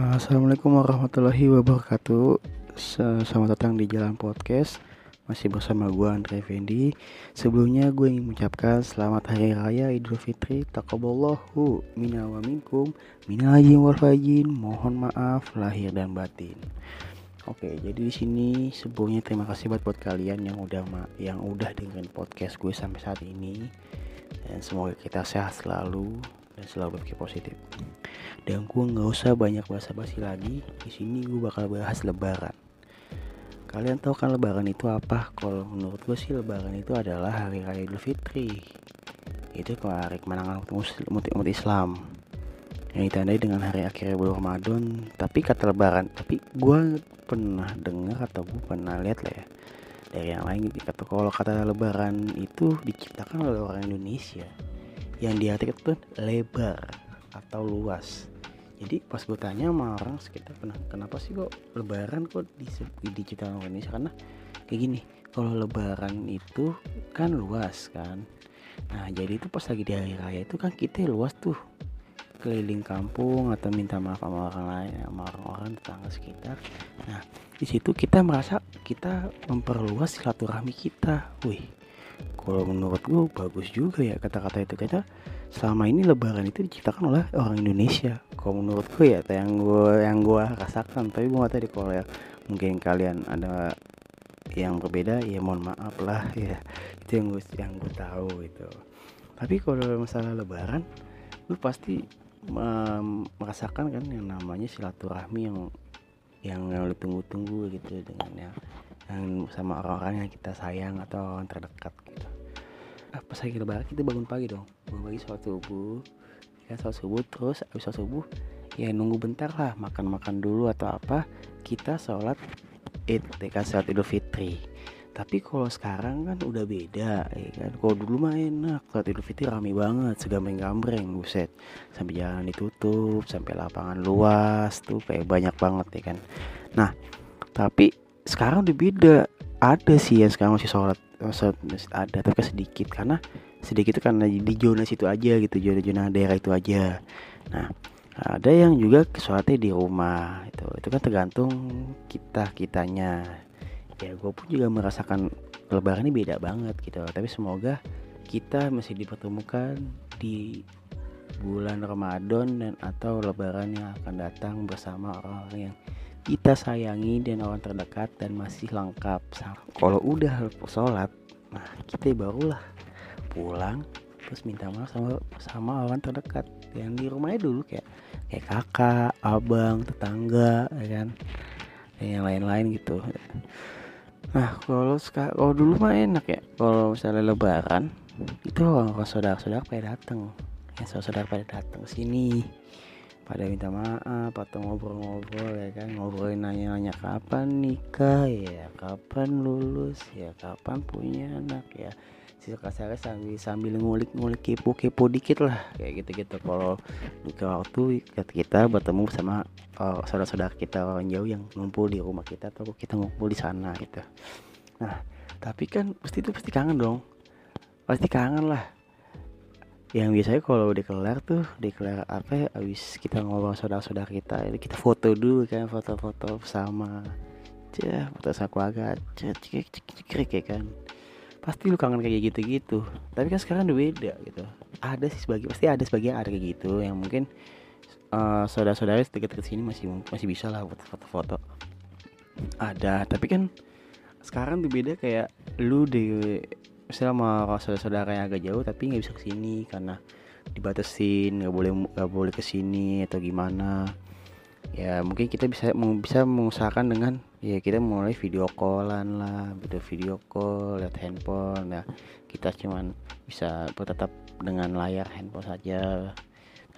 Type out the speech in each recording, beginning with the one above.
Assalamualaikum warahmatullahi wabarakatuh. Selamat datang di Jalan Podcast. Masih bersama gue Andre Fendi. Sebelumnya gue ingin mengucapkan Selamat Hari Raya Idul Fitri. Taqaballahu Minna wa minkum. Minna ajin wal fajin. Mohon maaf lahir dan batin. Oke, jadi di sini sebelumnya terima kasih buat buat kalian yang udah yang udah dengerin podcast gue sampai saat ini. Dan semoga kita sehat selalu dan selalu berpikir positif. Dan gue nggak usah banyak basa-basi lagi di sini gue bakal bahas lebaran. Kalian tahu kan lebaran itu apa? Kalau menurut gue sih lebaran itu adalah hari raya idul fitri. Itu hari kemenangan umat, Islam. Yang ditandai dengan hari akhir bulan Ramadan. Tapi kata lebaran tapi gue pernah dengar atau gue pernah lihat lah ya dari yang lain kata kalau kata lebaran itu diciptakan oleh orang Indonesia yang diartikan itu lebar atau luas. Jadi pas gue tanya sama orang sekitar kenapa sih kok lebaran kok di, diciptakan orang Indonesia? Karena kayak gini kalau lebaran itu kan luas kan. Nah jadi itu pas lagi di hari raya itu kan kita luas tuh. Keliling kampung atau minta maaf sama orang lain sama orang-orang tetangga sekitar. Nah di situ kita merasa kita memperluas silaturahmi kita. Wih kalau menurut gue bagus juga ya kata-kata itu kita selama ini lebaran itu diciptakan oleh orang Indonesia. Kalau menurut gue ya yang gue yang gue rasakan tapi gue tahu kalau ya mungkin kalian ada yang berbeda ya mohon maaf lah ya. Itu yang gue yang gue tahu itu tapi kalau masalah lebaran lu pasti merasakan kan yang namanya silaturahmi yang yang lu tunggu-tunggu gitu dengan yang yang sama orang-orang yang kita sayang atau orang terdekat gitu. Ah, pas lagi lebaran kita bangun pagi dong. Bangun pagi sholat subuh. Ya sholat subuh terus habis sholat subuh ya nunggu bentar lah makan-makan dulu atau apa kita sholat id dekat sholat idul fitri. Tapi kalau sekarang kan udah beda ya kan. Kalau dulu mah enak sholat idul fitri rame banget segambreng-gambreng buset. Sampai jalan ditutup sampai lapangan luas tuh kayak banyak banget ya kan. Nah tapi sekarang udah beda. Ada sih yang sekarang masih sholat sholat ada tapi sedikit. Karena sedikit itu karena di zona situ aja gitu zona-zona daerah itu aja. Nah ada yang juga sholatnya di rumah itu itu kan tergantung kita kitanya. Ya gue pun juga merasakan lebaran ini beda banget gitu. Tapi semoga kita masih dipertemukan di bulan Ramadan dan atau lebaran yang akan datang bersama orang-orang yang kita sayangi dan orang terdekat dan masih lengkap kalau udah sholat nah kita barulah pulang terus minta maaf sama sama orang terdekat. Yang di rumahnya dulu kayak kayak kakak abang tetangga ya kan? Dan yang lain-lain gitu. Nah kalau kalau dulu mah enak ya. Kalau misalnya lebaran itu orang saudara-saudara pada datang ya saudara-saudara pada datang sini pada minta maaf atau ngobrol-ngobrol ya kan? Ngobrolin nanya-nanya kapan nikah? Ya kapan lulus? Ya kapan punya anak? Ya sih kasarnya sambil sambil ngulik-ngulik kepo-kepo dikit lah kayak gitu-gitu. Kalau ke waktu kita bertemu sama uh, saudara-saudara kita orang jauh yang ngumpul di rumah kita atau kita ngumpul di sana gitu. Nah tapi kan pasti itu pasti kangen dong. Pasti kangen lah yang biasanya kalau udah kelar tuh kelar apa ya abis kita ngobrol saudara-saudara kita kita foto dulu kan foto-foto sama cah foto keluarga cek cek cek ya kan. Pasti lu kangen kayak gitu-gitu. Tapi kan sekarang udah beda gitu. Ada sih sebagai pasti ada sebagian ada kayak gitu yang mungkin uh, saudara-saudara dekat-dekat sini masih masih bisa lah foto-foto ada tapi kan sekarang tuh beda kayak lu di misalnya sama saudara-saudara yang agak jauh tapi nggak bisa ke sini karena dibatasin nggak boleh nggak boleh ke sini atau gimana. Ya mungkin kita bisa bisa mengusahakan dengan ya kita mulai video callan lah video video call lihat handphone. Ya kita cuman bisa tetap dengan layar handphone saja.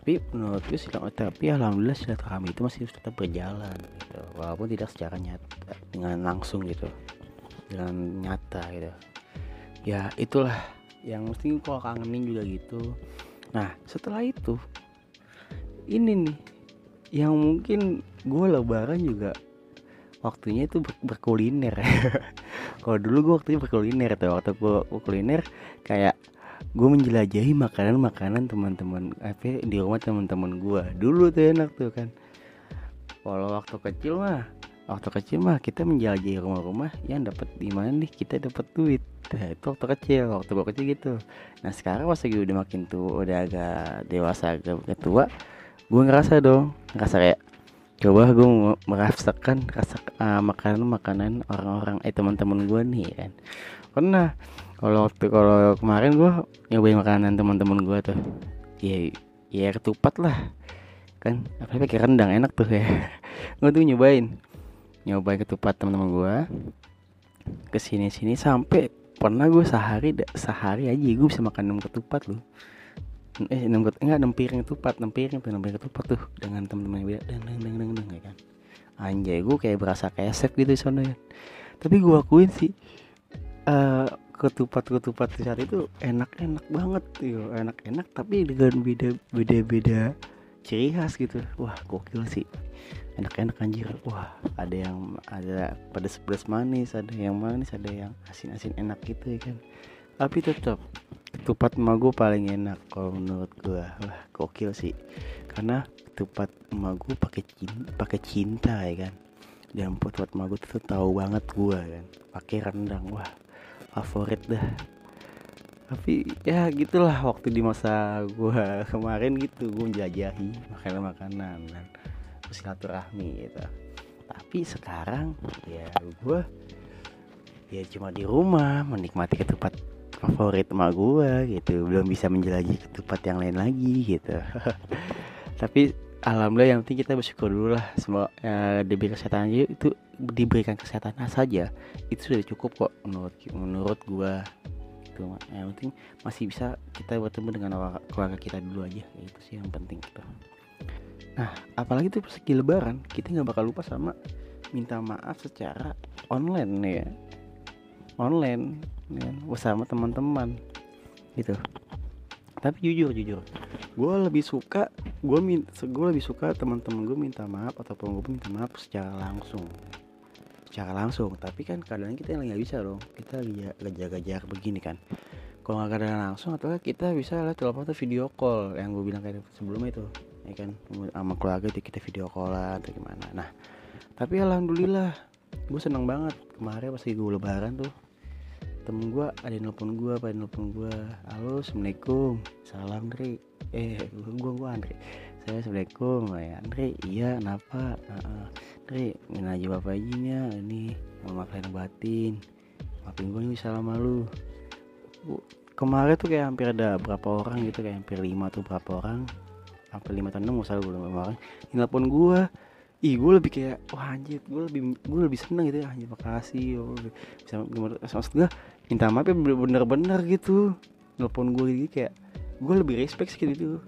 Tapi menurut gue tapi alhamdulillah silaturahmi itu masih tetap berjalan gitu. Walaupun tidak secara nyata dengan langsung gitu dengan nyata gitu ya itulah. Yang mesti kalau kangenin juga gitu. Nah setelah itu ini nih yang mungkin gue lebaran juga waktunya itu ber berkuliner. Kalau dulu gue waktunya berkuliner tuh waktu gue kuliner kayak gue menjelajahi makanan-makanan teman-teman apa di rumah teman-teman gue dulu tuh enak tuh kan. Kalau waktu kecil mah waktu kecil mah kita menjelajahi rumah-rumah yang dapat di mana nih kita dapat duit. Nah, itu waktu kecil waktu gua kecil gitu. Nah sekarang pas lagi udah makin tua udah agak dewasa agak tua gue ngerasa dong ngerasa kayak coba gue merasakan rasa uh, makanan makanan orang-orang eh teman-teman gue nih kan. Pernah kalau waktu kalau kemarin gue nyobain makanan teman-teman gue tuh. Ya ya ketupat lah kan. Apa pakai rendang enak tuh ya. Gue tuh nyobain nyobain ketupat teman-teman gue ke sini sini sampai pernah gue sehari sehari aja gue bisa makan enam ketupat loh. Eh enam enggak enam piring ketupat enam piring tuh enam piring ketupat tuh dengan teman-teman beda deng deng deng deng deng ya kan. Anjay gue kayak berasa kayak chef gitu sana ya. Tapi gue akuin sih uh, ketupat ketupat di saat itu enak-enak banget yo. Enak-enak tapi dengan beda beda beda ciri khas gitu. Wah gokil sih enak-enak anjir. Wah ada yang ada pedas pedas manis ada yang manis ada yang asin asin enak gitu ya kan? Tapi tetap ketupat emak gue paling enak kalau menurut gue wah gokil sih. Karena ketupat emak gue pakai cinta pakai cinta ya kan? Dan ketupat emak gue tuh tahu banget gue kan? Pakai rendang wah favorit dah. Tapi ya gitulah waktu di masa gue kemarin gitu gue menjajahi makanan silaturahmi gitu. Tapi sekarang ya gue ya cuma di rumah menikmati ketupat favorit emak gue gitu. Belum bisa menjelajahi ketupat yang lain lagi gitu. Tapi alhamdulillah yang penting kita bersyukur dulu lah. Semua ya, diberi kesehatan aja itu diberikan kesehatan saja. Itu sudah cukup kok menurut menurut gue itu yang penting masih bisa kita bertemu dengan keluarga kita dulu aja. Itu sih yang penting gitu nah apalagi tuh persegi lebaran kita nggak bakal lupa sama minta maaf secara online ya. Online ya, bersama teman-teman gitu. Tapi jujur jujur gue lebih suka gue gue lebih suka teman-teman gue minta maaf ataupun gue minta maaf secara langsung. Secara langsung tapi kan kadang kita nggak bisa dong. Kita lagi jaga jarak begini kan. Kalau nggak kadang langsung atau kita bisa lihat telepon atau video call yang gue bilang kayak sebelumnya itu ya kan? Sama keluarga kita video callan atau gimana. Nah tapi alhamdulillah gue seneng banget. Kemarin pas gue lebaran tuh temen gue ada yang nelfon gue yang nelfon gue halo assalamualaikum. Salam Andre eh gue gue Andre. Saya assalamualaikum. Ya Andre. Iya kenapa? Uh, Andre minta aja bapak izinnya ini mau maaf lahir batin. Maafin gue nih salam malu kemarin tuh kayak hampir ada berapa orang gitu kayak hampir lima tuh berapa orang hampir lima atau enam usah gue orang nelfon gue ih gue lebih kayak wah anjir gue lebih gue lebih seneng gitu ya. Anjir makasih oh, bisa maksud gue minta maaf ya bener-bener gitu. Nelfon gue gitu kayak gue lebih respect sih gitu.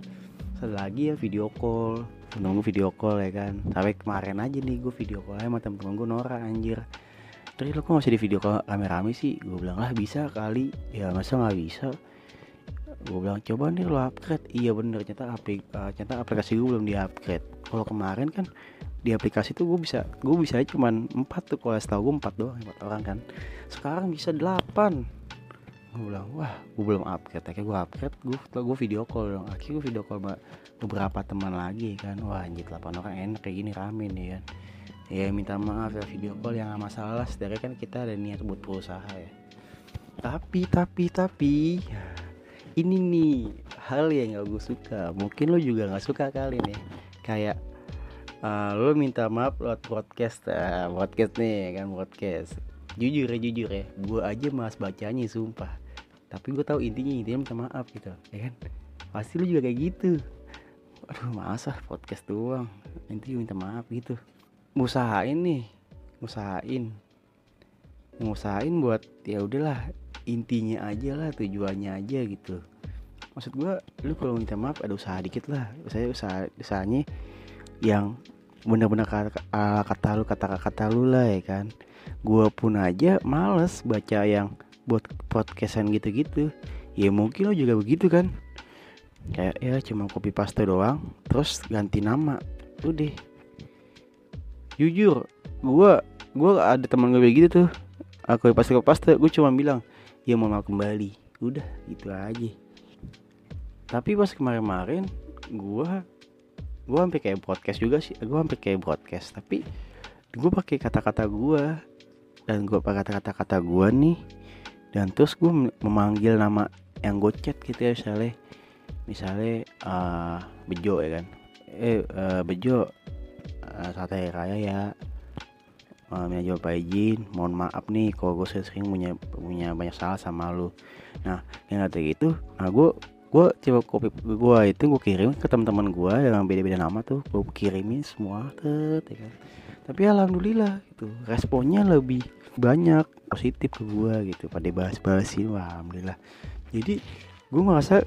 Satu lagi ya video call. Nunggu video call ya kan. Sampai kemarin aja nih gue video call sama temen-temen gue Nora anjir. Terus lo kok masih di video call rame-rame sih? Gue bilang lah bisa kali. Ya masa nggak bisa gue bilang coba nih lo upgrade. Iya bener ternyata aplik uh, ternyata aplikasi gue belum di upgrade kalau kemarin kan di aplikasi tuh gue bisa gue bisa cuman empat tuh. Kalau setahu gue empat doang empat orang kan. Sekarang bisa delapan. Gue bilang wah gue belum upgrade. Akhirnya gue upgrade gue gue video call dong. Akhirnya gue video call sama beberapa teman lagi kan. Wah anjir delapan orang enak kayak gini rame nih kan. Ya minta maaf ya video call yang gak masalah sedari kan kita ada niat buat berusaha ya. Tapi tapi tapi ini nih hal yang gak gue suka. Mungkin lo juga gak suka kali nih. Kayak uh, lo minta maaf lewat podcast uh, podcast nih kan podcast. Jujur ya jujur ya. Gue aja mas bacanya sumpah. Tapi gue tahu intinya intinya minta maaf gitu ya kan? Pasti lo juga kayak gitu. Aduh masa podcast doang. Intinya minta maaf gitu. Ngusahain nih ngusahain. Ngusahain buat ya udahlah intinya aja lah tujuannya aja gitu. Maksud gue lu kalau minta maaf ada usaha dikit lah. Saya usaha usahanya yang bener-bener kata, kata lu kata kata lu lah ya kan. Gue pun aja males baca yang buat podcastan gitu-gitu. Ya mungkin lo juga begitu kan. Kayak ya cuma copy paste doang terus ganti nama. Udah. Jujur gue gue ada teman gue begitu tuh. Aku paste copy paste gue cuma bilang ya mau kembali. Udah gitu aja. Tapi pas kemarin-kemarin gue gue sampai kayak broadcast juga sih. Gue sampai kayak broadcast tapi gue pakai kata-kata gue dan gue pakai kata-kata kata gue nih dan terus gue memanggil nama yang gue chat gitu ya misalnya misalnya uh, bejo ya kan. Eh uh, bejo uh, sate raya ya uh, minta jawab izin mohon maaf nih kalau gue sering punya punya banyak salah sama lu. Nah yang kata gitu nah gue gue coba kopi gue itu gue kirim ke teman-teman gue dengan beda-beda nama tuh. Gue kirimin semua tet, ya kan. tapi alhamdulillah gitu responnya lebih banyak positif ke gue gitu. Pada bahas-bahasin wah alhamdulillah. Jadi gue merasa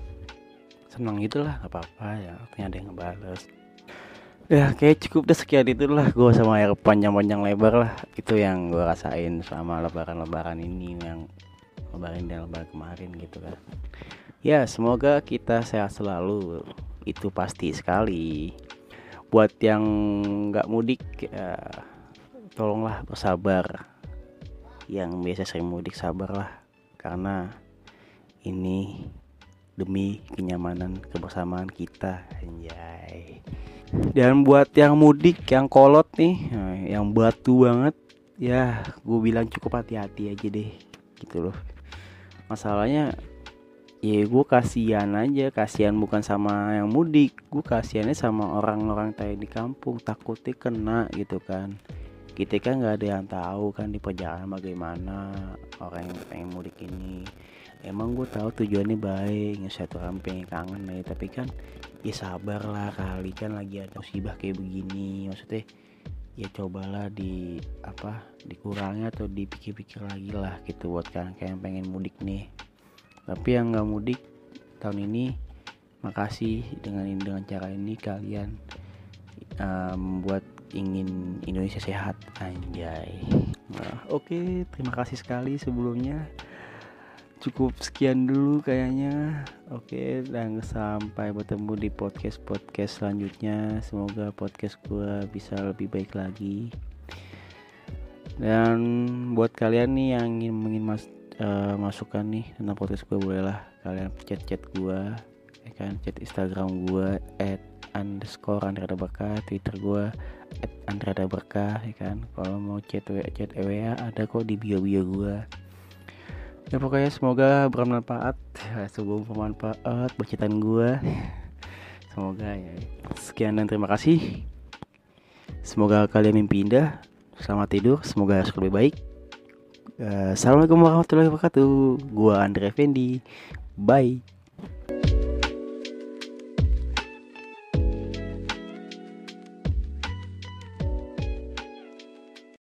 senang gitulah lah apa-apa ya artinya ada yang ngebales ya kayak cukup deh sekian itulah. Gue sama air panjang-panjang lebar lah. Itu yang gue rasain selama lebaran-lebaran ini yang lebaran dan lebaran kemarin gitu kan. Ya semoga kita sehat selalu. Itu pasti sekali. Buat yang nggak mudik ya, tolonglah bersabar. Yang biasa sering mudik sabarlah. Karena ini demi kenyamanan kebersamaan kita. Anjay. Dan buat yang mudik yang kolot nih nah, yang batu banget ya gue bilang cukup hati-hati aja deh gitu loh. Masalahnya ya gue kasihan aja kasihan bukan sama yang mudik gue kasihannya sama orang-orang tadi di kampung takutnya kena gitu kan. Kita kan nggak ada yang tahu kan di perjalanan bagaimana orang yang pengen mudik ini emang gue tahu tujuannya baik satu pengen kangen nih tapi kan ya sabar lah kali. Kan lagi ada musibah kayak begini. Maksudnya ya cobalah di apa dikurangi atau dipikir-pikir lagi lah gitu buat kalian kayak pengen mudik nih. Tapi yang nggak mudik tahun ini makasih dengan dengan cara ini kalian uh, membuat ingin Indonesia sehat. Anjay. Nah, oke okay, terima kasih sekali sebelumnya cukup sekian dulu kayaknya. Oke dan sampai bertemu di podcast podcast selanjutnya. Semoga podcast gue bisa lebih baik lagi. Dan buat kalian nih yang ingin ingin mas, uh, masukkan nih tentang podcast gue boleh lah kalian chat chat gue ya kan? Chat instagram gue at underscore Andrea Berkah twitter gue at Andrea Berkah ya kan? Kalau mau chat chat EWA ada kok di bio bio gue ya pokoknya semoga bermanfaat. Ya, semoga bermanfaat bercitaan gue semoga ya. Sekian dan terima kasih. Semoga kalian mimpi indah. Selamat tidur. Semoga lebih baik. Uh, assalamualaikum warahmatullahi wabarakatuh. Gua Andre Fendi bye